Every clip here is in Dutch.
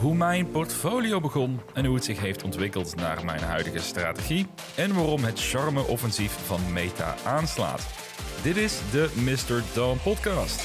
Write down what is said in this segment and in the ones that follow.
hoe mijn portfolio begon en hoe het zich heeft ontwikkeld naar mijn huidige strategie en waarom het charme-offensief van Meta aanslaat. Dit is de Mr. Dawn Podcast.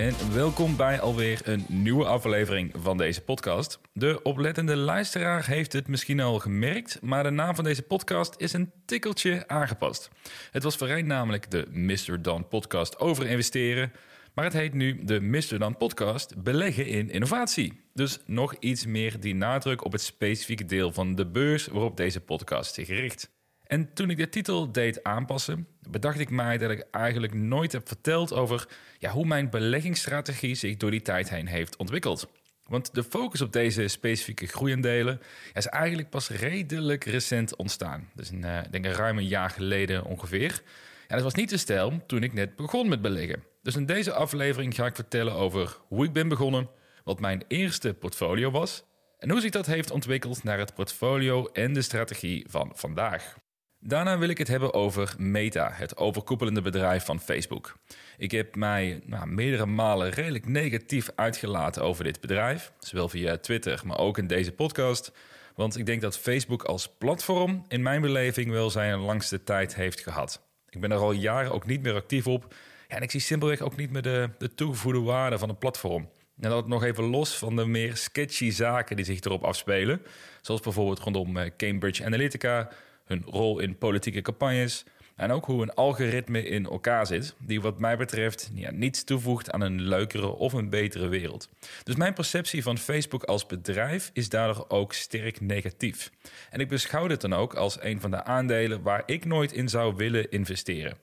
En welkom bij alweer een nieuwe aflevering van deze podcast. De oplettende luisteraar heeft het misschien al gemerkt, maar de naam van deze podcast is een tikkeltje aangepast. Het was voorheen namelijk de Mr. Dan podcast over investeren, maar het heet nu de Mr. Dan podcast beleggen in innovatie. Dus nog iets meer die nadruk op het specifieke deel van de beurs waarop deze podcast zich richt. En toen ik de titel deed aanpassen, bedacht ik mij dat ik eigenlijk nooit heb verteld over ja, hoe mijn beleggingsstrategie zich door die tijd heen heeft ontwikkeld. Want de focus op deze specifieke groeiendelen is eigenlijk pas redelijk recent ontstaan. Dus een, uh, denk een ruim een jaar geleden ongeveer. En dat was niet de stijl toen ik net begon met beleggen. Dus in deze aflevering ga ik vertellen over hoe ik ben begonnen, wat mijn eerste portfolio was en hoe zich dat heeft ontwikkeld naar het portfolio en de strategie van vandaag. Daarna wil ik het hebben over Meta, het overkoepelende bedrijf van Facebook. Ik heb mij nou, meerdere malen redelijk negatief uitgelaten over dit bedrijf, zowel via Twitter, maar ook in deze podcast. Want ik denk dat Facebook als platform in mijn beleving wel zijn langste tijd heeft gehad. Ik ben er al jaren ook niet meer actief op. Ja, en ik zie simpelweg ook niet meer de, de toegevoegde waarde van een platform. En dat nog even los van de meer sketchy zaken die zich erop afspelen. Zoals bijvoorbeeld rondom eh, Cambridge Analytica, hun rol in politieke campagnes en ook hoe een algoritme in elkaar zit, die wat mij betreft niets toevoegt aan een leukere of een betere wereld. Dus mijn perceptie van Facebook als bedrijf is daardoor ook sterk negatief. En ik beschouw dit dan ook als een van de aandelen waar ik nooit in zou willen investeren.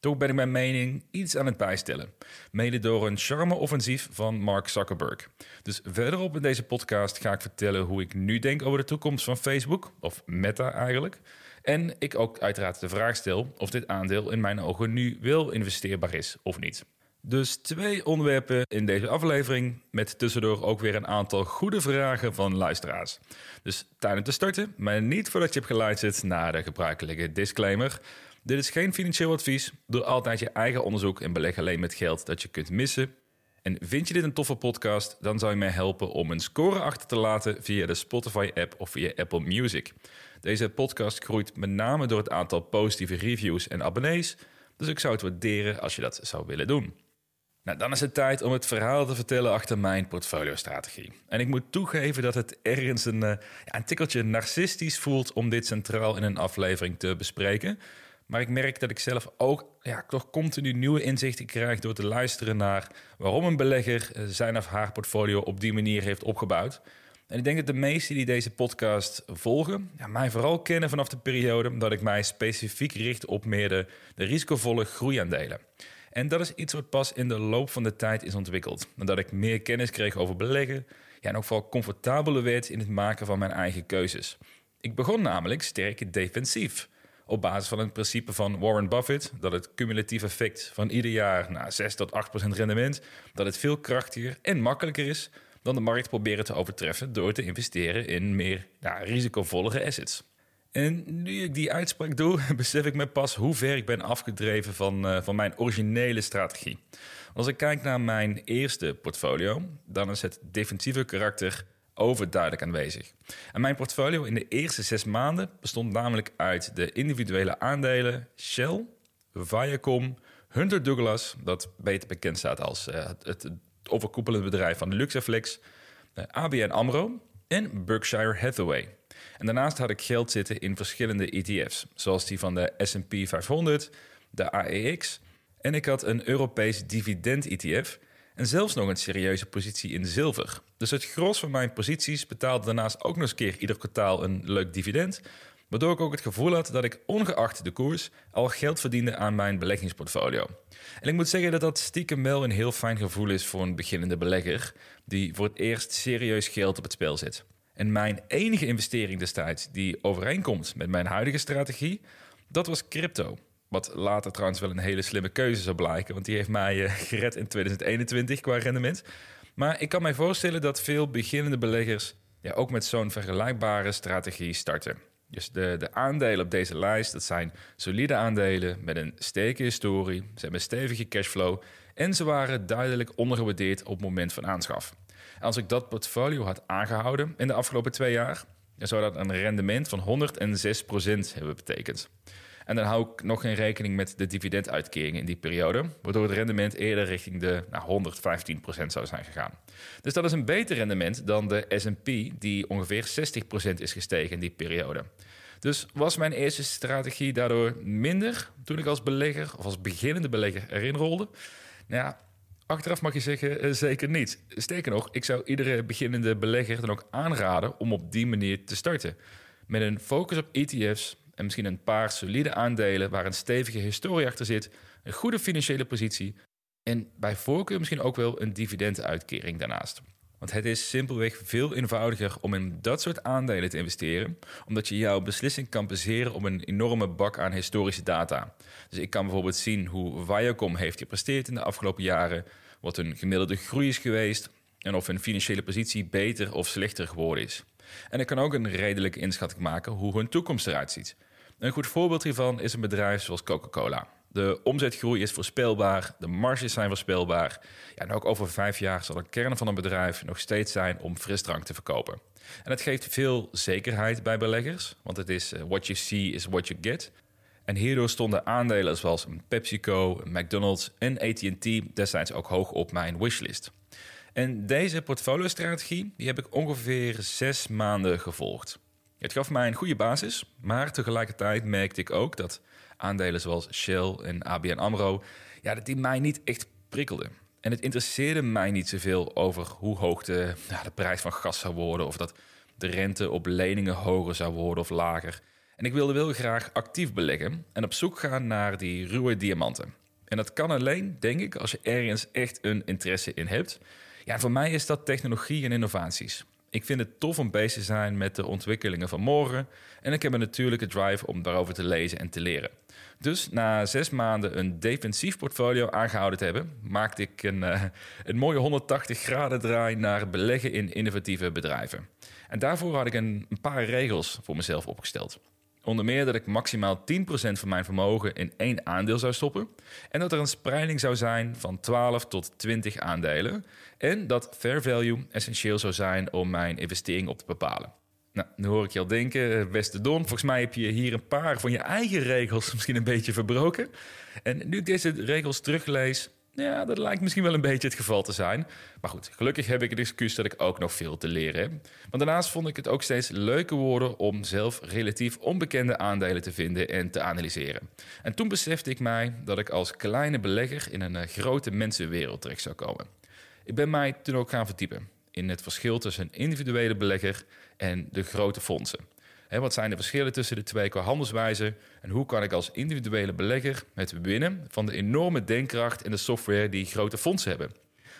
Toch ben ik mijn mening iets aan het bijstellen. Mede door een charme-offensief van Mark Zuckerberg. Dus verderop in deze podcast ga ik vertellen hoe ik nu denk over de toekomst van Facebook, of Meta eigenlijk. En ik ook uiteraard de vraag stel of dit aandeel in mijn ogen nu wel investeerbaar is of niet. Dus twee onderwerpen in deze aflevering, met tussendoor ook weer een aantal goede vragen van luisteraars. Dus tijd om te starten, maar niet voordat je hebt geluisterd naar de gebruikelijke disclaimer. Dit is geen financieel advies. Doe altijd je eigen onderzoek en beleg alleen met geld dat je kunt missen. En vind je dit een toffe podcast, dan zou je mij helpen om een score achter te laten via de Spotify-app of via Apple Music. Deze podcast groeit met name door het aantal positieve reviews en abonnees, dus ik zou het waarderen als je dat zou willen doen. Nou, dan is het tijd om het verhaal te vertellen achter mijn portfolio-strategie. En ik moet toegeven dat het ergens een, ja, een tikkeltje narcistisch voelt om dit centraal in een aflevering te bespreken. Maar ik merk dat ik zelf ook ja, toch continu nieuwe inzichten krijg door te luisteren naar waarom een belegger eh, zijn of haar portfolio op die manier heeft opgebouwd. En ik denk dat de meesten die deze podcast volgen, ja, mij vooral kennen vanaf de periode dat ik mij specifiek richt op meer de, risicovolle groeiaandelen. En dat is iets wat pas in de loop van de tijd is ontwikkeld. Nadat ik meer kennis kreeg over beleggen en ook vooral comfortabeler werd in het maken van mijn eigen keuzes. Ik begon namelijk sterk defensief. Op basis van het principe van Warren Buffett, dat het cumulatief effect van ieder jaar naar 6 tot 8 procent rendement, dat het veel krachtiger en makkelijker is dan de markt proberen te overtreffen door te investeren in meer ja, assets. En nu ik die uitspraak doe, besef ik me pas hoe ver ik ben afgedreven van, uh, van mijn originele strategie. Als ik kijk naar mijn eerste portfolio, dan is het defensieve karakter overduidelijk aanwezig. En mijn portfolio in de eerste zes maanden bestond namelijk uit de individuele aandelen Shell, Viacom, Hunter Douglas, dat beter bekend staat als het, het overkoepelende bedrijf van Luxaflex, uh, ABN AMRO en Berkshire Hathaway. En daarnaast had ik geld zitten in verschillende ETF's, zoals die van de S&P 500, de AEX en ik had een Europees dividend-ETF en zelfs nog een serieuze positie in zilver. Dus het gros van mijn posities betaalde daarnaast ook nog eens keer ieder kwartaal een leuk dividend, waardoor ik ook het gevoel had dat ik ongeacht de koers al geld verdiende aan mijn beleggingsportfolio. En ik moet zeggen dat dat stiekem wel een heel fijn gevoel is voor een beginnende belegger die voor het eerst serieus geld op het spel zet. En mijn enige investering destijds die overeenkomt met mijn huidige strategie, dat was crypto. Wat later trouwens wel een hele slimme keuze zou blijken, want die heeft mij uh, gered in 2021 qua rendement. Maar ik kan mij voorstellen dat veel beginnende beleggers ja, ook met zo'n vergelijkbare strategie starten. Dus de, de aandelen op deze lijst, dat zijn solide aandelen met een sterke historie. Ze hebben stevige cashflow en ze waren duidelijk ondergewaardeerd op het moment van aanschaf. als ik dat portfolio had aangehouden in de afgelopen twee jaar, dan zou dat een rendement van 106% hebben betekend. En dan hou ik nog geen rekening met de dividenduitkeringen in die periode, waardoor het rendement eerder richting de nou, 115% zou zijn gegaan. Dus dat is een beter rendement dan de SP, die ongeveer 60% is gestegen in die periode. Dus was mijn eerste strategie daardoor minder toen ik als belegger of als beginnende belegger erin rolde? Nou ja, achteraf mag je zeggen eh, zeker niet. Sterker nog, ik zou iedere beginnende belegger dan ook aanraden om op die manier te starten. Met een focus op ETF's en misschien een paar solide aandelen waar een stevige historie achter zit, een goede financiële positie en bij voorkeur misschien ook wel een dividenduitkering daarnaast. Want het is simpelweg veel eenvoudiger om in dat soort aandelen te investeren, omdat je jouw beslissing kan baseren op een enorme bak aan historische data. Dus ik kan bijvoorbeeld zien hoe Viacom heeft gepresteerd in de afgelopen jaren, wat een gemiddelde groei is geweest en of hun financiële positie beter of slechter geworden is. En ik kan ook een redelijke inschatting maken hoe hun toekomst eruit ziet. Een goed voorbeeld hiervan is een bedrijf zoals Coca-Cola. De omzetgroei is voorspelbaar, de marges zijn voorspelbaar. Ja, en ook over vijf jaar zal de kern van een bedrijf nog steeds zijn om frisdrank te verkopen. En het geeft veel zekerheid bij beleggers, want het is uh, what you see is what you get. En hierdoor stonden aandelen zoals PepsiCo, McDonald's en AT&T destijds ook hoog op mijn wishlist. En deze portfolio-strategie die heb ik ongeveer zes maanden gevolgd. Het gaf mij een goede basis, maar tegelijkertijd merkte ik ook dat aandelen zoals Shell en ABN AMRO, ja, dat die mij niet echt prikkelden. En het interesseerde mij niet zoveel over hoe hoog de, de prijs van gas zou worden of dat de rente op leningen hoger zou worden of lager. En ik wilde wel graag actief beleggen en op zoek gaan naar die ruwe diamanten. En dat kan alleen, denk ik, als je ergens echt een interesse in hebt. Ja, voor mij is dat technologie en innovaties. Ik vind het tof om bezig te zijn met de ontwikkelingen van morgen. En ik heb een natuurlijke drive om daarover te lezen en te leren. Dus na zes maanden een defensief portfolio aangehouden te hebben, maakte ik een, uh, een mooie 180 graden draai naar beleggen in innovatieve bedrijven. En daarvoor had ik een, een paar regels voor mezelf opgesteld. Onder meer dat ik maximaal 10% van mijn vermogen in één aandeel zou stoppen. En dat er een spreiding zou zijn van 12 tot 20 aandelen. En dat fair value essentieel zou zijn om mijn investering op te bepalen. Nou, nu hoor ik je al denken, beste Don, volgens mij heb je hier een paar van je eigen regels misschien een beetje verbroken. En nu ik deze regels teruglees, ja, dat lijkt misschien wel een beetje het geval te zijn. Maar goed, gelukkig heb ik het excuus dat ik ook nog veel te leren heb. Maar daarnaast vond ik het ook steeds leuker worden om zelf relatief onbekende aandelen te vinden en te analyseren. En toen besefte ik mij dat ik als kleine belegger in een eh, grote mensenwereld terecht zou komen. Ik ben mij toen ook gaan verdiepen in het verschil tussen een individuele belegger en de grote fondsen wat zijn de verschillen tussen de twee qua handelswijze? En hoe kan ik als individuele belegger het winnen van de enorme denkkracht en de software die grote fondsen hebben?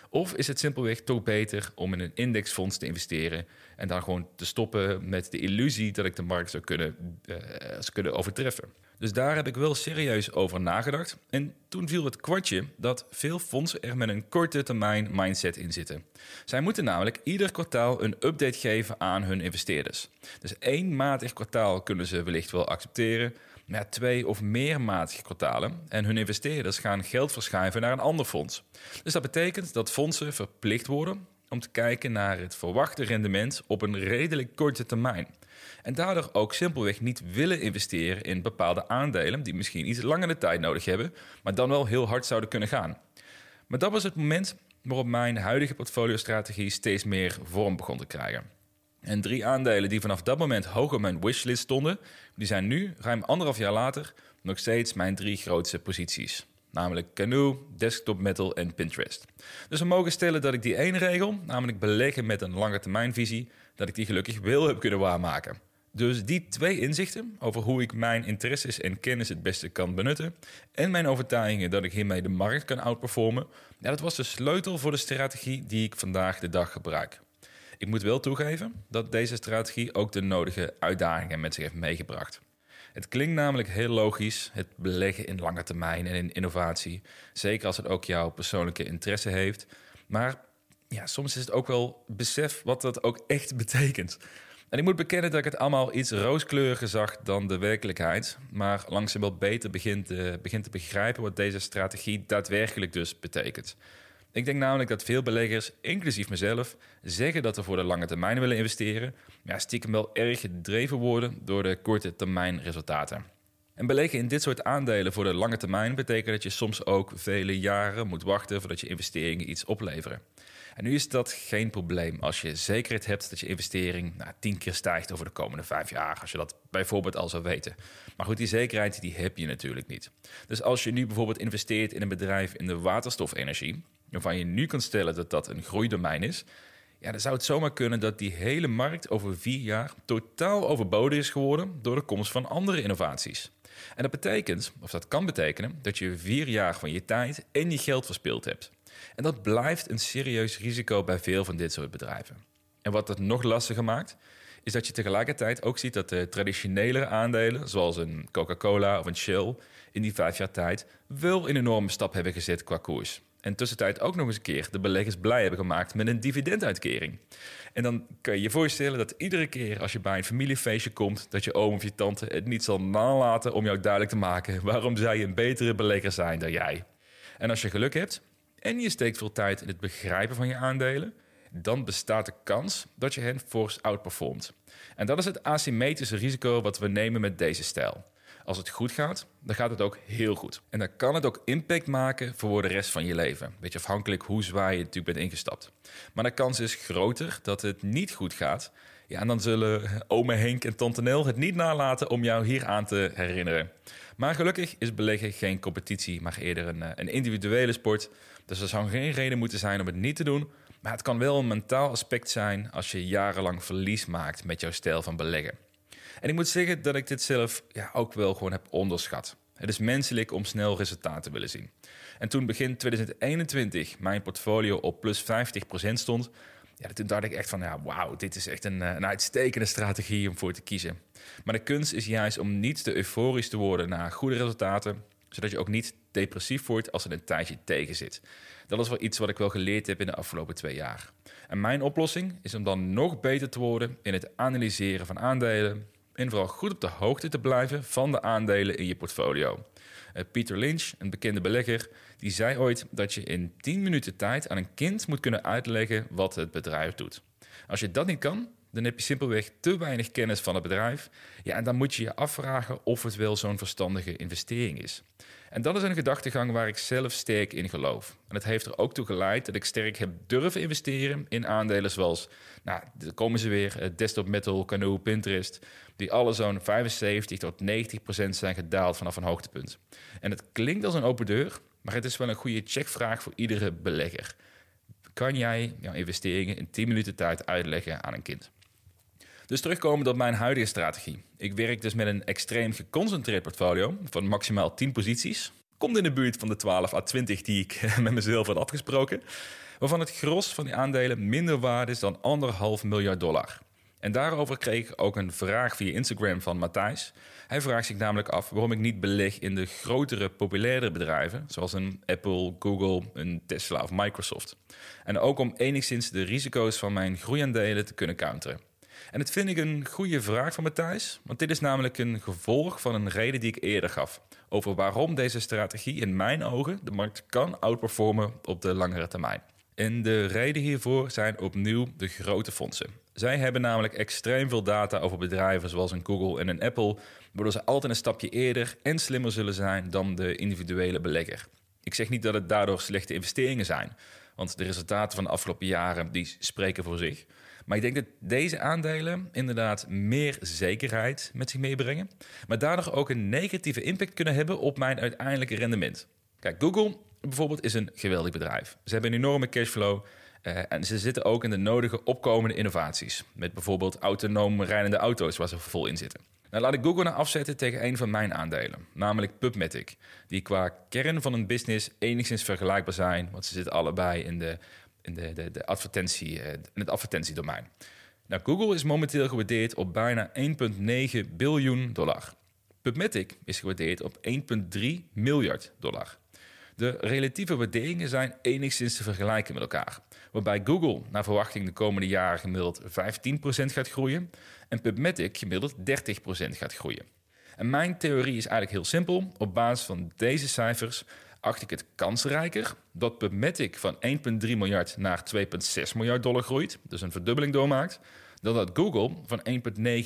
Of is het simpelweg toch beter om in een indexfonds te investeren en dan gewoon te stoppen met de illusie dat ik de markt zou kunnen, uh, zou kunnen overtreffen? Dus daar heb ik wel serieus over nagedacht. En toen viel het kwartje dat veel fondsen er met een korte termijn mindset in zitten. Zij moeten namelijk ieder kwartaal een update geven aan hun investeerders. Dus één matig kwartaal kunnen ze wellicht wel accepteren, maar twee of meer matige kwartalen en hun investeerders gaan geld verschuiven naar een ander fonds. Dus dat betekent dat fondsen verplicht worden om te kijken naar het verwachte rendement op een redelijk korte termijn. En daardoor ook simpelweg niet willen investeren in bepaalde aandelen die misschien iets langere tijd nodig hebben, maar dan wel heel hard zouden kunnen gaan. Maar dat was het moment waarop mijn huidige portfolio-strategie steeds meer vorm begon te krijgen. En drie aandelen die vanaf dat moment hoog op mijn wishlist stonden, die zijn nu, ruim anderhalf jaar later, nog steeds mijn drie grootste posities. Namelijk Canoe, Desktop Metal en Pinterest. Dus we mogen stellen dat ik die één regel, namelijk beleggen met een lange termijnvisie, dat ik die gelukkig wel heb kunnen waarmaken. Dus die twee inzichten over hoe ik mijn interesses en kennis het beste kan benutten en mijn overtuigingen dat ik hiermee de markt kan outperformen, ja, dat was de sleutel voor de strategie die ik vandaag de dag gebruik. Ik moet wel toegeven dat deze strategie ook de nodige uitdagingen met zich heeft meegebracht. Het klinkt namelijk heel logisch, het beleggen in lange termijn en in innovatie, zeker als het ook jouw persoonlijke interesse heeft. Maar ja, soms is het ook wel besef wat dat ook echt betekent. En ik moet bekennen dat ik het allemaal iets rooskleuriger zag dan de werkelijkheid, maar langzaam wel beter begint, uh, begint te begrijpen wat deze strategie daadwerkelijk dus betekent. Ik denk namelijk dat veel beleggers, inclusief mezelf, zeggen dat ze voor de lange termijn willen investeren, maar stiekem wel erg gedreven worden door de korte termijn resultaten. En beleggen in dit soort aandelen voor de lange termijn betekent dat je soms ook vele jaren moet wachten voordat je investeringen iets opleveren. En nu is dat geen probleem als je zekerheid hebt dat je investering nou, tien keer stijgt over de komende vijf jaar. Als je dat bijvoorbeeld al zou weten. Maar goed, die zekerheid die heb je natuurlijk niet. Dus als je nu bijvoorbeeld investeert in een bedrijf in de waterstofenergie, waarvan je nu kan stellen dat dat een groeidomein is, ja, dan zou het zomaar kunnen dat die hele markt over vier jaar totaal overbodig is geworden door de komst van andere innovaties. En dat betekent, of dat kan betekenen, dat je vier jaar van je tijd en je geld verspild hebt. En dat blijft een serieus risico bij veel van dit soort bedrijven. En wat het nog lastiger maakt, is dat je tegelijkertijd ook ziet dat de traditionele aandelen, zoals een Coca-Cola of een Shell, in die vijf jaar tijd wel een enorme stap hebben gezet qua koers. En tussentijd ook nog eens een keer de beleggers blij hebben gemaakt met een dividenduitkering. En dan kan je je voorstellen dat iedere keer als je bij een familiefeestje komt, dat je oom of je tante het niet zal nalaten om jou duidelijk te maken waarom zij een betere belegger zijn dan jij. En als je geluk hebt en je steekt veel tijd in het begrijpen van je aandelen, dan bestaat de kans dat je hen fors outperformt. En dat is het asymmetrische risico wat we nemen met deze stijl. Als het goed gaat, dan gaat het ook heel goed. En dan kan het ook impact maken voor de rest van je leven. Beetje afhankelijk hoe zwaar je natuurlijk bent ingestapt. Maar de kans is groter dat het niet goed gaat. Ja, en dan zullen ome Henk en tante Nel het niet nalaten om jou hier aan te herinneren. Maar gelukkig is beleggen geen competitie, maar eerder een, eh, een individuele sport. Dus er zou geen reden moeten zijn om het niet te doen. Maar het kan wel een mentaal aspect zijn als je jarenlang verlies maakt met jouw stijl van beleggen. En ik moet zeggen dat ik dit zelf ja, ook wel gewoon heb onderschat. Het is menselijk om snel resultaten te willen zien. En toen begin 2021 mijn portfolio op plus 50% stond, ja, toen dacht ik echt van, ja, wauw, dit is echt een, eh, een uitstekende strategie om voor te kiezen. Maar de kunst is juist om niet te euforisch te worden naar goede resultaten, zodat je ook niet depressief wordt als er een tijdje tegen zit. Dat is wel iets wat ik wel geleerd heb in de afgelopen twee jaar. En mijn oplossing is om dan nog beter te worden in het analyseren van aandelen, en vooral goed op de hoogte te blijven van de aandelen in je portfolio. Uh, Peter Lynch, een bekende belegger, die zei ooit dat je in 10 minuten tijd aan een kind moet kunnen uitleggen wat het bedrijf doet. Als je dat niet kan, dan heb je simpelweg te weinig kennis van het bedrijf. Ja, en dan moet je je afvragen of het wel zo'n verstandige investering is. En dat is een gedachtegang waar ik zelf sterk in geloof. En het heeft er ook toe geleid dat ik sterk heb durven investeren in aandelen zoals, nou, daar komen ze weer, eh, Desktop Metal, Canoe, Pinterest, die alle zo'n 75 tot 90 procent zijn gedaald vanaf een hoogtepunt. En het klinkt als een open deur, maar het is wel een goede checkvraag voor iedere belegger. Kan jij jouw investeringen in 10 minuten tijd uitleggen aan een kind? Dus terugkomend op mijn huidige strategie. Ik werk dus met een extreem geconcentreerd portfolio van maximaal 10 posities. Komt in de buurt van de 12 à 20 die ik met mezelf had afgesproken. Waarvan het gros van die aandelen minder waard is dan anderhalf miljard dollar. En daarover kreeg ik ook een vraag via Instagram van Matthijs. Hij vraagt zich namelijk af waarom ik niet beleg in de grotere, populairdere bedrijven, zoals een Apple, Google, een Tesla of Microsoft. En ook om enigszins de risico's van mijn groeiaandelen te kunnen counteren. En dat vind ik een goede vraag van Matthijs, want dit is namelijk een gevolg van een reden die ik eerder gaf. Over waarom deze strategie in mijn ogen de markt kan outperformen op de langere termijn. En de reden hiervoor zijn opnieuw de grote fondsen. Zij hebben namelijk extreem veel data over bedrijven zoals een Google en een Apple, waardoor ze altijd een stapje eerder en slimmer zullen zijn dan de individuele belegger. Ik zeg niet dat het daardoor slechte investeringen zijn, want de resultaten van de afgelopen jaren die spreken voor zich. Maar ik denk dat deze aandelen inderdaad meer zekerheid met zich meebrengen, maar daardoor ook een negatieve impact kunnen hebben op mijn uiteindelijke rendement. Kijk, Google bijvoorbeeld is een geweldig bedrijf. Ze hebben een enorme cashflow uh, en ze zitten ook in de nodige opkomende innovaties. Met bijvoorbeeld autonoom rijdende auto's waar ze vol in zitten. Nou, laat ik Google nou afzetten tegen een van mijn aandelen, namelijk PubMatic. Die qua kern van een business enigszins vergelijkbaar zijn, want ze zitten allebei in de in, de, de, de advertentie, in het advertentiedomein. Nou, Google is momenteel gewaardeerd op bijna 1,9 biljoen dollar. PubMatic is gewaardeerd op 1,3 miljard dollar. De relatieve waarderingen zijn enigszins te vergelijken met elkaar. Waarbij Google naar verwachting de komende jaren gemiddeld 15% gaat groeien en PubMatic gemiddeld 30% gaat groeien. En mijn theorie is eigenlijk heel simpel. Op basis van deze cijfers acht ik het kansrijker dat PubMatic van 1,3 miljard naar 2,6 miljard dollar groeit, dus een verdubbeling doormaakt, dan dat Google van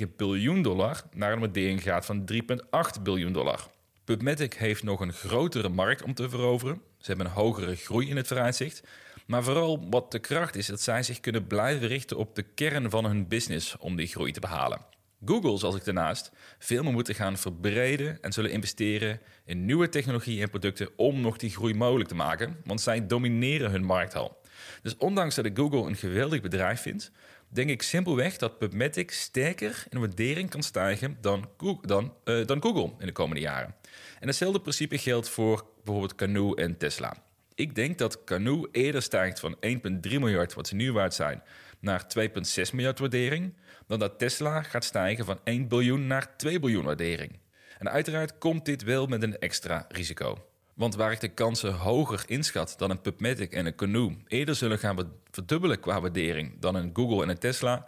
1,9 biljoen dollar naar een waardering gaat van 3,8 biljoen dollar. PubMatic heeft nog een grotere markt om te veroveren. Ze hebben een hogere groei in het vooruitzicht. Maar vooral wat de kracht is dat zij zich kunnen blijven richten op de kern van hun business om die groei te behalen. Google zal zich daarnaast veel meer moeten gaan verbreden en zullen investeren in nieuwe technologie en producten om nog die groei mogelijk te maken, want zij domineren hun markt al. Dus ondanks dat ik Google een geweldig bedrijf vind, denk ik simpelweg dat PubMatic sterker in waardering kan stijgen dan Google, dan, uh, dan Google in de komende jaren. En hetzelfde principe geldt voor bijvoorbeeld Canoe en Tesla. Ik denk dat Canoe eerder stijgt van 1,3 miljard, wat ze nu waard zijn, naar 2,6 miljard waardering, dan dat Tesla gaat stijgen van 1 biljoen naar 2 biljoen waardering. En uiteraard komt dit wel met een extra risico. Want waar ik de kansen hoger inschat dan een PubMatic en een Canoe eerder zullen gaan verdubbelen qua waardering dan een Google en een Tesla,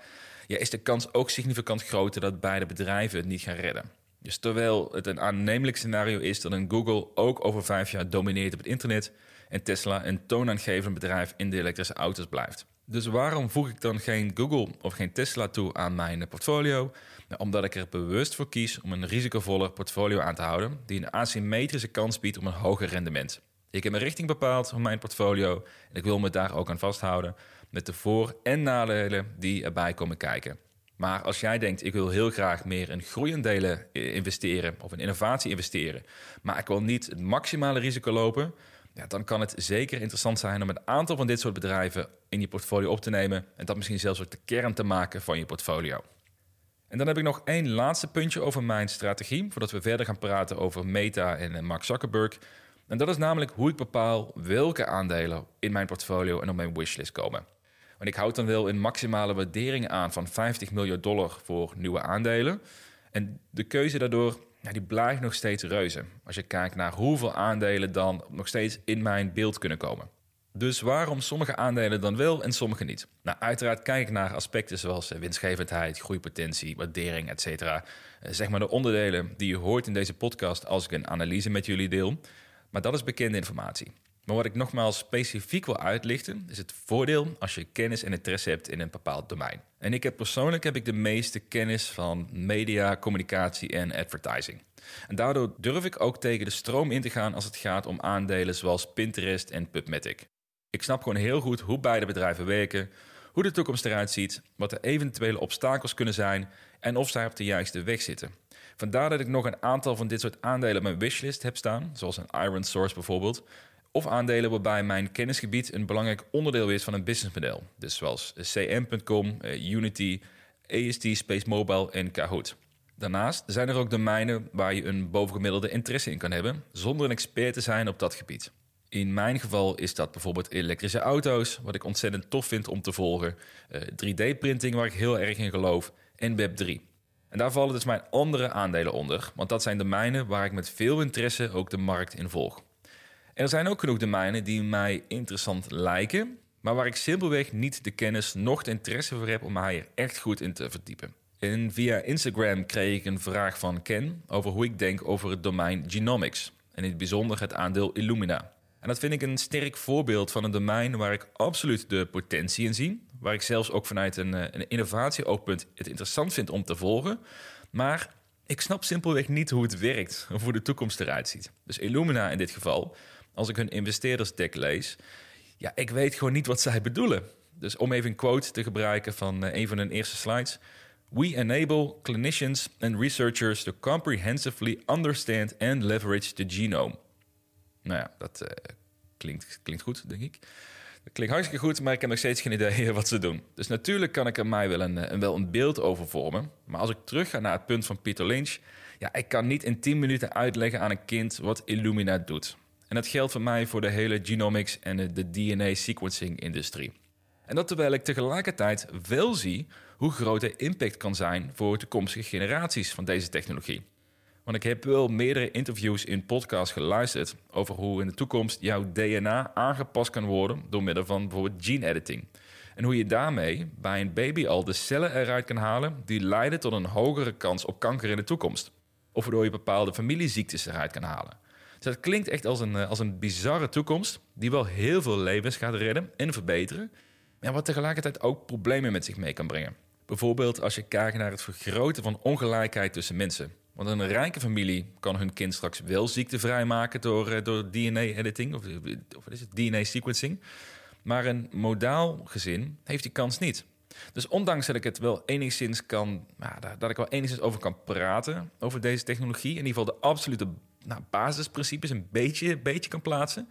ja, is de kans ook significant groter dat beide bedrijven het niet gaan redden. Dus terwijl het een aannemelijk scenario is dat een Google ook over vijf jaar domineert op het internet en Tesla een toonaangevend bedrijf in de elektrische auto's blijft. Dus waarom voeg ik dan geen Google of geen Tesla toe aan mijn portfolio? Nou, omdat ik er bewust voor kies om een risicovoller portfolio aan te houden die een asymmetrische kans biedt op een hoger rendement. Ik heb een richting bepaald voor mijn portfolio en ik wil me daar ook aan vasthouden met de voor- en nadelen die erbij komen kijken. Maar als jij denkt, ik wil heel graag meer in groeiendelen investeren of in innovatie investeren, maar ik wil niet het maximale risico lopen, ja, dan kan het zeker interessant zijn om een aantal van dit soort bedrijven in je portfolio op te nemen en dat misschien zelfs ook de kern te maken van je portfolio. En dan heb ik nog één laatste puntje over mijn strategie, voordat we verder gaan praten over Meta en Mark Zuckerberg. En dat is namelijk hoe ik bepaal welke aandelen in mijn portfolio en op mijn wishlist komen. Want ik houd dan wel een maximale waardering aan van 50 miljard dollar voor nieuwe aandelen. En de keuze daardoor ja, die blijft nog steeds reuze. Als je kijkt naar hoeveel aandelen dan nog steeds in mijn beeld kunnen komen. Dus waarom sommige aandelen dan wel en sommige niet? Nou, uiteraard kijk ik naar aspecten zoals eh, winstgevendheid, groeipotentie, waardering, etc. Eh, zeg maar de onderdelen die je hoort in deze podcast als ik een analyse met jullie deel. Maar dat is bekende informatie. Maar wat ik nogmaals specifiek wil uitlichten, is het voordeel als je kennis en interesse hebt in een bepaald domein. En ik heb persoonlijk heb ik de meeste kennis van media, communicatie en advertising. En daardoor durf ik ook tegen de stroom in te gaan als het gaat om aandelen zoals Pinterest en PubMatic. Ik snap gewoon heel goed hoe beide bedrijven werken, hoe de toekomst eruit ziet, wat de eventuele obstakels kunnen zijn en of zij op de juiste weg zitten. Vandaar dat ik nog een aantal van dit soort aandelen op mijn wishlist heb staan, zoals een Iron Source bijvoorbeeld, of aandelen waarbij mijn kennisgebied een belangrijk onderdeel is van een businessmodel. Dus zoals cm.com, eh, Unity, AST, Space Mobile en Kahoot. Daarnaast zijn er ook domeinen waar je een bovengemiddelde interesse in kan hebben, zonder een expert te zijn op dat gebied. In mijn geval is dat bijvoorbeeld elektrische auto's, wat ik ontzettend tof vind om te volgen, 3D-printing, eh, waar ik heel erg in geloof, en Web3. En daar vallen dus mijn andere aandelen onder, want dat zijn domeinen waar ik met veel interesse ook de markt in volg. Er zijn ook genoeg domeinen die mij interessant lijken, maar waar ik simpelweg niet de kennis noch de interesse voor heb om mij er echt goed in te verdiepen. En via Instagram kreeg ik een vraag van Ken over hoe ik denk over het domein genomics. En in het bijzonder het aandeel Illumina. En dat vind ik een sterk voorbeeld van een domein waar ik absoluut de potentie in zie. Waar ik zelfs ook vanuit een, eh, een innovatieoogpunt het interessant vind om te volgen. Maar ik snap simpelweg niet hoe het werkt of hoe de toekomst eruit ziet. Dus Illumina in dit geval als ik hun investeerdersdeck lees, ja, ik weet gewoon niet wat zij bedoelen. Dus om even een quote te gebruiken van uh, een van hun eerste slides. We enable clinicians and researchers to comprehensively understand and leverage the genome. Nou ja, dat uh, klinkt, klinkt goed, denk ik. Dat klinkt hartstikke goed, maar ik heb nog steeds geen idee wat ze doen. Dus natuurlijk kan ik er mij wel een, eh, een, wel een beeld over vormen. Maar als ik terug ga naar het punt van Peter Lynch... ja, ik kan niet in 10 minuten uitleggen aan een kind wat Illumina doet. En dat geldt voor mij voor de hele genomics en de DNA-sequencing-industrie. En dat terwijl ik tegelijkertijd wel zie hoe groot de impact kan zijn voor toekomstige generaties van deze technologie. Want ik heb wel meerdere interviews in podcasts geluisterd over hoe in de toekomst jouw DNA aangepast kan worden door middel van bijvoorbeeld gene editing. En hoe je daarmee bij een baby al de cellen eruit kan halen die leiden tot een hogere kans op kanker in de toekomst. Of waardoor je bepaalde familieziektes eruit kan halen. Dus dat klinkt echt als een, eh, als een bizarre toekomst die wel heel veel levens gaat redden en verbeteren. Maar wat tegelijkertijd ook problemen met zich mee kan brengen. Bijvoorbeeld als je kijkt naar het vergroten van ongelijkheid tussen mensen. Want een rijke familie kan hun kind straks wel ziektevrij maken door, eh, door DNA-editing of, of is het, DNA-sequencing. Maar een modaal gezin heeft die kans niet. Dus ondanks dat ik het wel enigszins kan, nou, dat ik wel enigszins over kan praten over deze technologie, in ieder geval de absolute nou, basisprincipes een beetje, beetje kan plaatsen,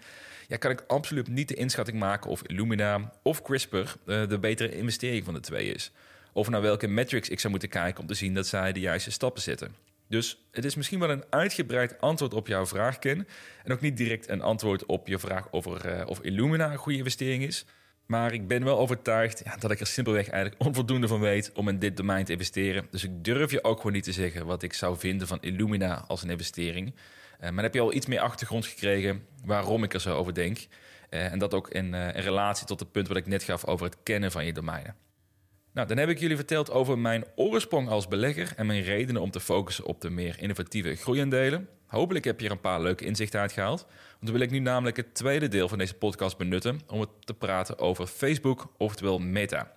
ja, kan ik absoluut niet de inschatting maken of Illumina of CRISPR uh, de betere investering van de twee is. Of naar welke metrics ik zou moeten kijken om te zien dat zij de juiste stappen zetten. Dus het is misschien wel een uitgebreid antwoord op jouw vraag, Ken. En ook niet direct een antwoord op je vraag over uh, of Illumina een goede investering is. Maar ik ben wel overtuigd ja, dat ik er simpelweg eigenlijk onvoldoende van weet om in dit domein te investeren. Dus ik durf je ook gewoon niet te zeggen wat ik zou vinden van Illumina als een investering. Uh, maar heb je al iets meer achtergrond gekregen waarom ik er zo over denk. Uh, en dat ook in, in relatie tot het punt wat ik net gaf over het kennen van je domeinen. Nou, dan heb ik jullie verteld over mijn oorsprong als belegger en mijn redenen om te focussen op de meer innovatieve groeiendelen. Hopelijk heb je er een paar leuke inzichten uit gehaald. Want dan wil ik nu namelijk het tweede deel van deze podcast benutten om het te praten over Facebook, oftewel Meta.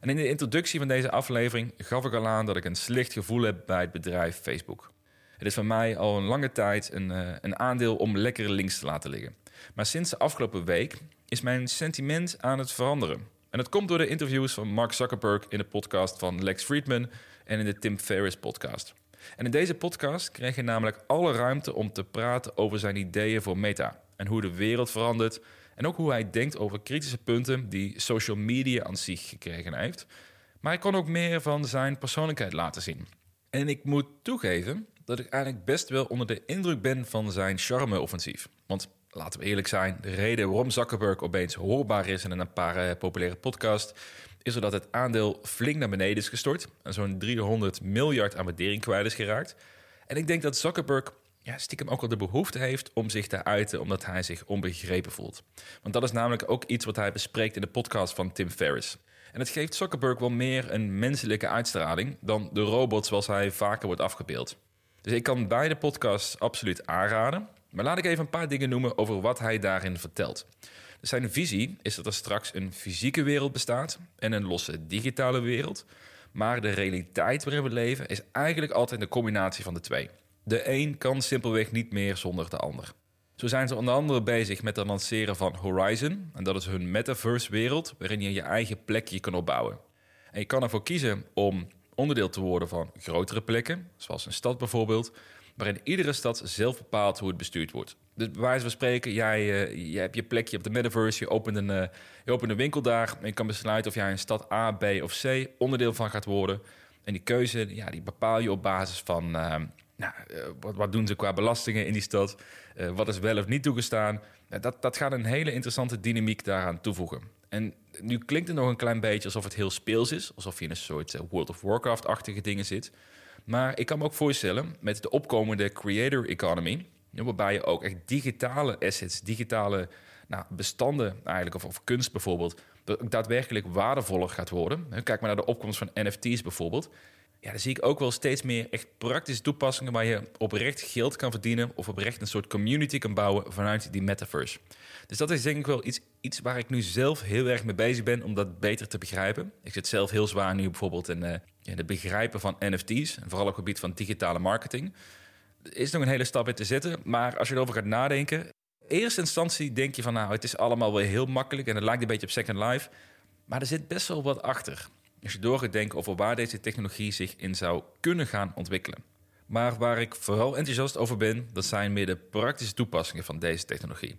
En in de introductie van deze aflevering gaf ik al aan dat ik een slecht gevoel heb bij het bedrijf Facebook. Het is voor mij al een lange tijd een, uh, een aandeel om lekker links te laten liggen. Maar sinds de afgelopen week is mijn sentiment aan het veranderen. En dat komt door de interviews van Mark Zuckerberg in de podcast van Lex Friedman en in de Tim Ferriss podcast. En in deze podcast kreeg hij namelijk alle ruimte om te praten over zijn ideeën voor Meta en hoe de wereld verandert en ook hoe hij denkt over kritische punten die social media aan zich gekregen heeft. Maar hij kon ook meer van zijn persoonlijkheid laten zien. En ik moet toegeven dat ik eigenlijk best wel onder de indruk ben van zijn charme-offensief. Want laten we eerlijk zijn, de reden waarom Zuckerberg opeens hoorbaar is in een paar uh, populaire podcasts, is dat het aandeel flink naar beneden is gestort en zo'n 300 miljard aan waardering kwijt is geraakt. En ik denk dat Zuckerberg ja, stiekem ook wel de behoefte heeft om zich te uiten, omdat hij zich onbegrepen voelt. Want dat is namelijk ook iets wat hij bespreekt in de podcast van Tim Ferriss. En het geeft Zuckerberg wel meer een menselijke uitstraling dan de robot zoals hij vaker wordt afgebeeld. Dus ik kan beide podcasts absoluut aanraden. Maar laat ik even een paar dingen noemen over wat hij daarin vertelt. Dus zijn visie is dat er straks een fysieke wereld bestaat en een losse digitale wereld. Maar de realiteit waarin we leven is eigenlijk altijd een combinatie van de twee. De een kan simpelweg niet meer zonder de ander. Zo zijn ze onder andere bezig met het lanceren van Horizon. En dat is hun metaverse-wereld waarin je je eigen plekje kan opbouwen. En je kan ervoor kiezen om onderdeel te worden van grotere plekken, zoals een stad bijvoorbeeld, waarin iedere stad zelf bepaalt hoe het bestuurd wordt. Dus wijze van spreken, jij, jij hebt je plekje op de metaverse, je opent, een, uh, je opent een winkel daar en je kan besluiten of jij een stad A, B of C onderdeel van gaat worden. En die keuze, ja, die bepaal je op basis van, uh, nou, wat, wat, doen ze qua belastingen in die stad, wat is wel of niet toegestaan. dat, dat gaat een hele interessante dynamiek daaraan toevoegen. En nu klinkt het nog een klein beetje alsof het heel speels is, alsof je in een soort World of Warcraft-achtige dingen zit. Maar ik kan me ook voorstellen met de opkomende creator economy, waarbij je ook echt digitale assets, digitale nou, bestanden eigenlijk, of, of kunst bijvoorbeeld, daadwerkelijk waardevoller gaat worden. Kijk maar naar de opkomst van NFT's bijvoorbeeld. Ja, dan zie ik ook wel steeds meer echt praktische toepassingen waar je oprecht geld kan verdienen of oprecht een soort community kan bouwen vanuit die metaverse. Dus dat is denk ik wel iets, iets waar ik nu zelf heel erg mee bezig ben om dat beter te begrijpen. Ik zit zelf heel zwaar nu bijvoorbeeld in, uh, het begrijpen van NFT's, en vooral op het gebied van digitale marketing. Er is nog een hele stap in te zetten, maar als je erover gaat nadenken, eerste instantie denk je van nou, het is allemaal wel heel makkelijk en het lijkt een beetje op Second Life, maar er zit best wel wat achter. Als je door gaat denken over waar deze technologie zich in zou kunnen gaan ontwikkelen. Maar waar ik vooral enthousiast over ben, dat zijn meer de praktische toepassingen van deze technologie.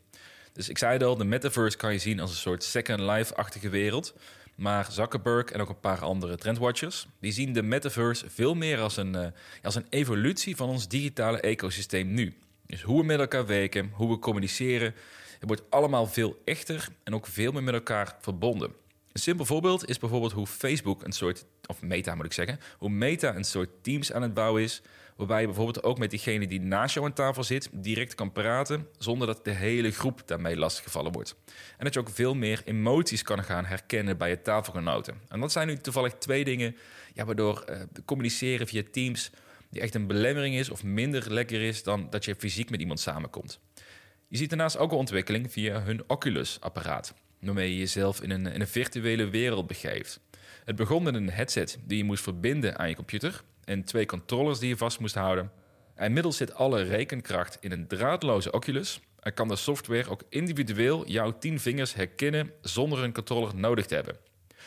Dus ik zei al, de metaverse kan je zien als een soort Second Life-achtige wereld. Maar Zuckerberg en ook een paar andere trendwatchers... die zien de metaverse veel meer als een, uh, als een evolutie van ons digitale ecosysteem nu. Dus hoe we met elkaar werken, hoe we communiceren... het wordt allemaal veel echter en ook veel meer met elkaar verbonden. Een simpel voorbeeld is bijvoorbeeld hoe Facebook een soort, of Meta moet ik zeggen, hoe Meta een soort teams aan het bouwen is, waarbij je bijvoorbeeld ook met diegene die naast jou aan tafel zit direct kan praten, zonder dat de hele groep daarmee lastiggevallen wordt. En dat je ook veel meer emoties kan gaan herkennen bij je tafelgenoten. En dat zijn nu toevallig twee dingen ja, waardoor uh, communiceren via Teams die echt een belemmering is of minder lekker is dan dat je fysiek met iemand samenkomt. Je ziet daarnaast ook een ontwikkeling via hun Oculus-apparaat, waarmee je jezelf in een, in een virtuele wereld begeeft. Het begon met een headset die je moest verbinden aan je computer en twee controllers die je vast moest houden. inmiddels zit alle rekenkracht in een draadloze Oculus en kan de software ook individueel jouw tien vingers herkennen zonder een controller nodig te hebben.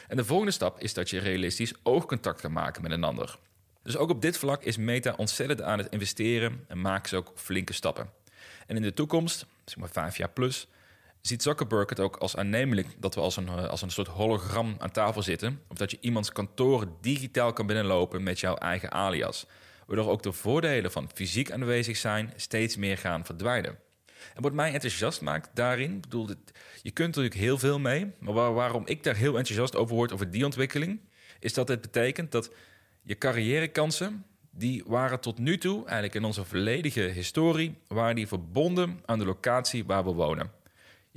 En de volgende stap is dat je realistisch oogcontact kan maken met een ander. Dus ook op dit vlak is Meta ontzettend aan het investeren en maken ze ook flinke stappen. En in de toekomst, zeg maar vijf jaar plus, ziet Zuckerberg het ook als aannemelijk dat we als een, eh, als een soort hologram aan tafel zitten. Of dat je iemands kantoor digitaal kan binnenlopen met jouw eigen alias. Waardoor ook de voordelen van fysiek aanwezig zijn steeds meer gaan verdwijnen. En wat mij enthousiast maakt daarin, bedoel, je kunt natuurlijk heel veel mee. Maar waarom ik daar heel enthousiast over word, over die ontwikkeling, is dat het betekent dat je carrièrekansen, die waren tot nu toe, eigenlijk in onze volledige historie, waren die verbonden aan de locatie waar we wonen.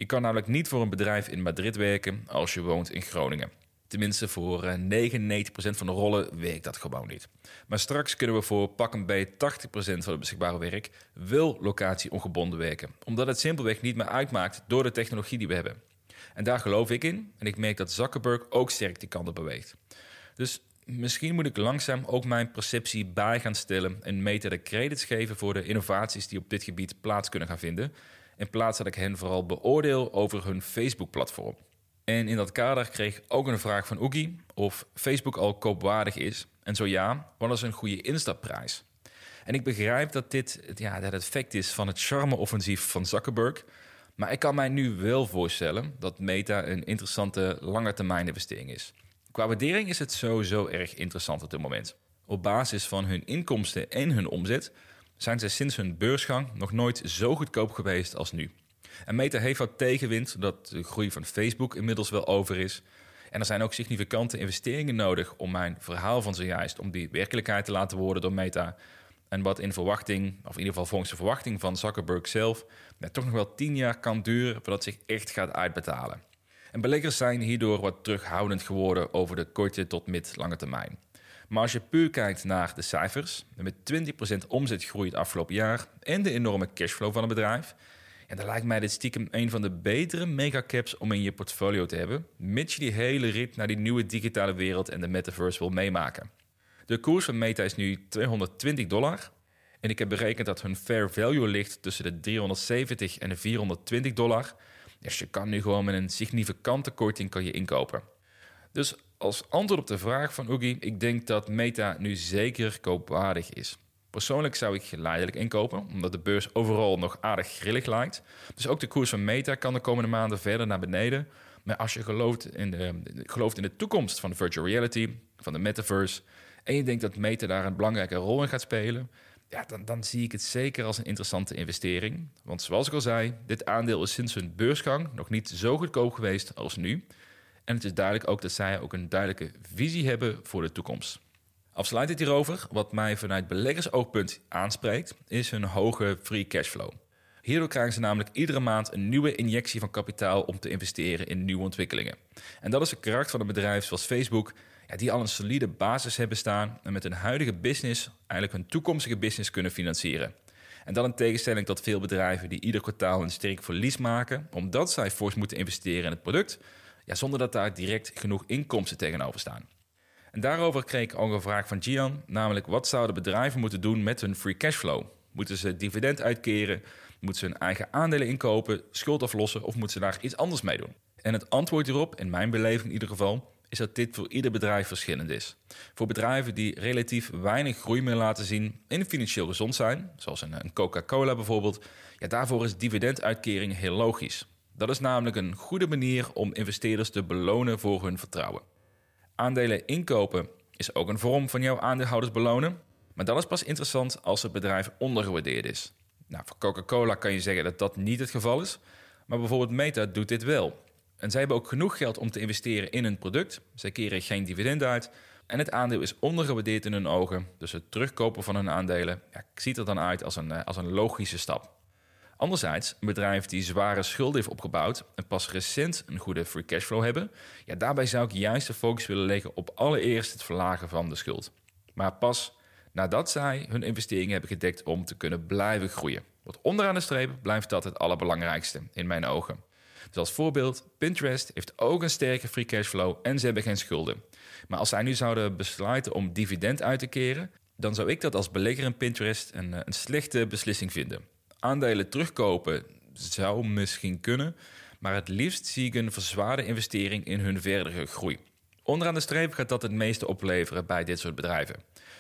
Je kan namelijk niet voor een bedrijf in Madrid werken als je woont in Groningen. Tenminste, voor 99% eh, van de rollen werkt dat gewoon niet. Maar straks kunnen we voor pakken bij 80% van het beschikbare werk wel locatie ongebonden werken. Omdat het simpelweg niet meer uitmaakt door de technologie die we hebben. En daar geloof ik in. En ik merk dat Zuckerberg ook sterk die kant op beweegt. Dus misschien moet ik langzaam ook mijn perceptie bij gaan stellen en meten de credits geven voor de innovaties die op dit gebied plaats kunnen gaan vinden. In plaats dat ik hen vooral beoordeel over hun Facebook-platform. En in dat kader kreeg ik ook een vraag van Oogie of Facebook al koopwaardig is. En zo ja, wat is een goede instapprijs? En ik begrijp dat dit ja, dat het effect is van het charme-offensief van Zuckerberg. Maar ik kan mij nu wel voorstellen dat Meta een interessante lange termijn investering is. Qua waardering is het sowieso erg interessant op dit moment. Op basis van hun inkomsten en hun omzet zijn ze sinds hun beursgang nog nooit zo goedkoop geweest als nu. En Meta heeft wat tegenwind, dat de groei van Facebook inmiddels wel over is. En er zijn ook significante investeringen nodig om mijn verhaal van zojuist, om die werkelijkheid te laten worden door Meta. En wat in verwachting, of in ieder geval volgens de verwachting van Zuckerberg zelf, net toch nog wel tien jaar kan duren voordat het zich echt gaat uitbetalen. En beleggers zijn hierdoor wat terughoudend geworden over de korte tot mid-lange termijn. Maar als je puur kijkt naar de cijfers, met 20% omzetgroei het afgelopen jaar en de enorme cashflow van het bedrijf, en dan lijkt mij dit stiekem een van de betere megacaps om in je portfolio te hebben, mits je die hele rit naar die nieuwe digitale wereld en de metaverse wil meemaken. De koers van Meta is nu 220 dollar. En ik heb berekend dat hun fair value ligt tussen de 370 en de 420 dollar. Dus je kan nu gewoon met een significante korting kan je inkopen. Dus als antwoord op de vraag van Oogie, ik denk dat Meta nu zeker koopwaardig is. Persoonlijk zou ik geleidelijk inkopen, omdat de beurs overal nog aardig grillig lijkt. Dus ook de koers van Meta kan de komende maanden verder naar beneden. Maar als je gelooft in de, gelooft in de toekomst van de virtual reality, van de metaverse, en je denkt dat Meta daar een belangrijke rol in gaat spelen, ja, dan, dan zie ik het zeker als een interessante investering. Want zoals ik al zei, dit aandeel is sinds hun beursgang nog niet zo goedkoop geweest als nu. En het is duidelijk ook dat zij ook een duidelijke visie hebben voor de toekomst. Afsluitend hierover, wat mij vanuit beleggersoogpunt aanspreekt, is hun hoge free cashflow. Hierdoor krijgen ze namelijk iedere maand een nieuwe injectie van kapitaal om te investeren in nieuwe ontwikkelingen. En dat is de karakter van een bedrijf zoals Facebook, ja, die al een solide basis hebben staan en met hun huidige business eigenlijk hun toekomstige business kunnen financieren. En dat in tegenstelling tot veel bedrijven die ieder kwartaal een sterk verlies maken, omdat zij fors moeten investeren in het product, ja, zonder dat daar direct genoeg inkomsten tegenover staan. En daarover kreeg ik ook een vraag van Gian, namelijk wat zouden bedrijven moeten doen met hun free cashflow? Moeten ze dividend uitkeren? Moeten ze hun eigen aandelen inkopen, schuld aflossen of moeten ze daar iets anders mee doen? En het antwoord hierop, in mijn beleving in ieder geval, is dat dit voor ieder bedrijf verschillend is. Voor bedrijven die relatief weinig groei meer laten zien en financieel gezond zijn, zoals een Coca-Cola bijvoorbeeld, ja, daarvoor is dividenduitkering heel logisch. Dat is namelijk een goede manier om investeerders te belonen voor hun vertrouwen. Aandelen inkopen is ook een vorm van jouw aandeelhouders belonen, maar dat is pas interessant als het bedrijf ondergewaardeerd is. Nou, voor Coca-Cola kan je zeggen dat dat niet het geval is, maar bijvoorbeeld Meta doet dit wel. En zij hebben ook genoeg geld om te investeren in een product. Zij keren geen dividend uit. En het aandeel is ondergewaardeerd in hun ogen. Dus het terugkopen van hun aandelen ja, ziet er dan uit als een, als een logische stap. Anderzijds, een bedrijf die zware schulden heeft opgebouwd en pas recent een goede free cashflow hebben, ja, daarbij zou ik juist de focus willen leggen op allereerst het verlagen van de schuld. Maar pas nadat zij hun investeringen hebben gedekt om te kunnen blijven groeien. Want onderaan de streep blijft dat het allerbelangrijkste in mijn ogen. Dus als voorbeeld, Pinterest heeft ook een sterke free cashflow en ze hebben geen schulden. Maar als zij nu zouden besluiten om dividend uit te keren, dan zou ik dat als belegger in Pinterest een, een slechte beslissing vinden aandelen terugkopen zou misschien kunnen, maar het liefst zie ik een verzwaarde investering in hun verdere groei. Onderaan de streep gaat dat het meeste opleveren bij dit soort bedrijven.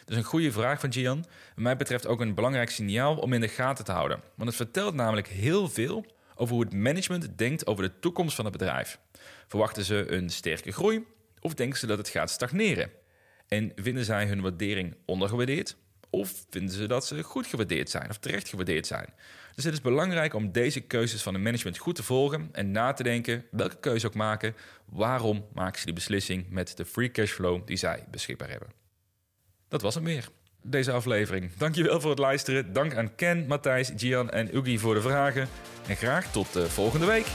Dus een goede vraag van Gian. Mij betreft ook een belangrijk signaal om in de gaten te houden. Want het vertelt namelijk heel veel over hoe het management denkt over de toekomst van het bedrijf. Verwachten ze een sterke groei of denken ze dat het gaat stagneren? En vinden zij hun waardering ondergewaardeerd of vinden ze dat ze goed gewaardeerd zijn of terecht gewaardeerd zijn? Dus het is belangrijk om deze keuzes van de management goed te volgen en na te denken, welke keuze ook maken, waarom maken ze die beslissing met de free cashflow die zij beschikbaar hebben. Dat was het meer. Deze aflevering. Dankjewel voor het luisteren. Dank aan Ken, Matthijs, Gian en Ugi voor de vragen. En graag tot de volgende week.